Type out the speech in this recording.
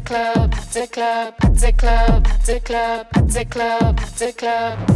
Club, the club, the club, the club, the club, the club, the club.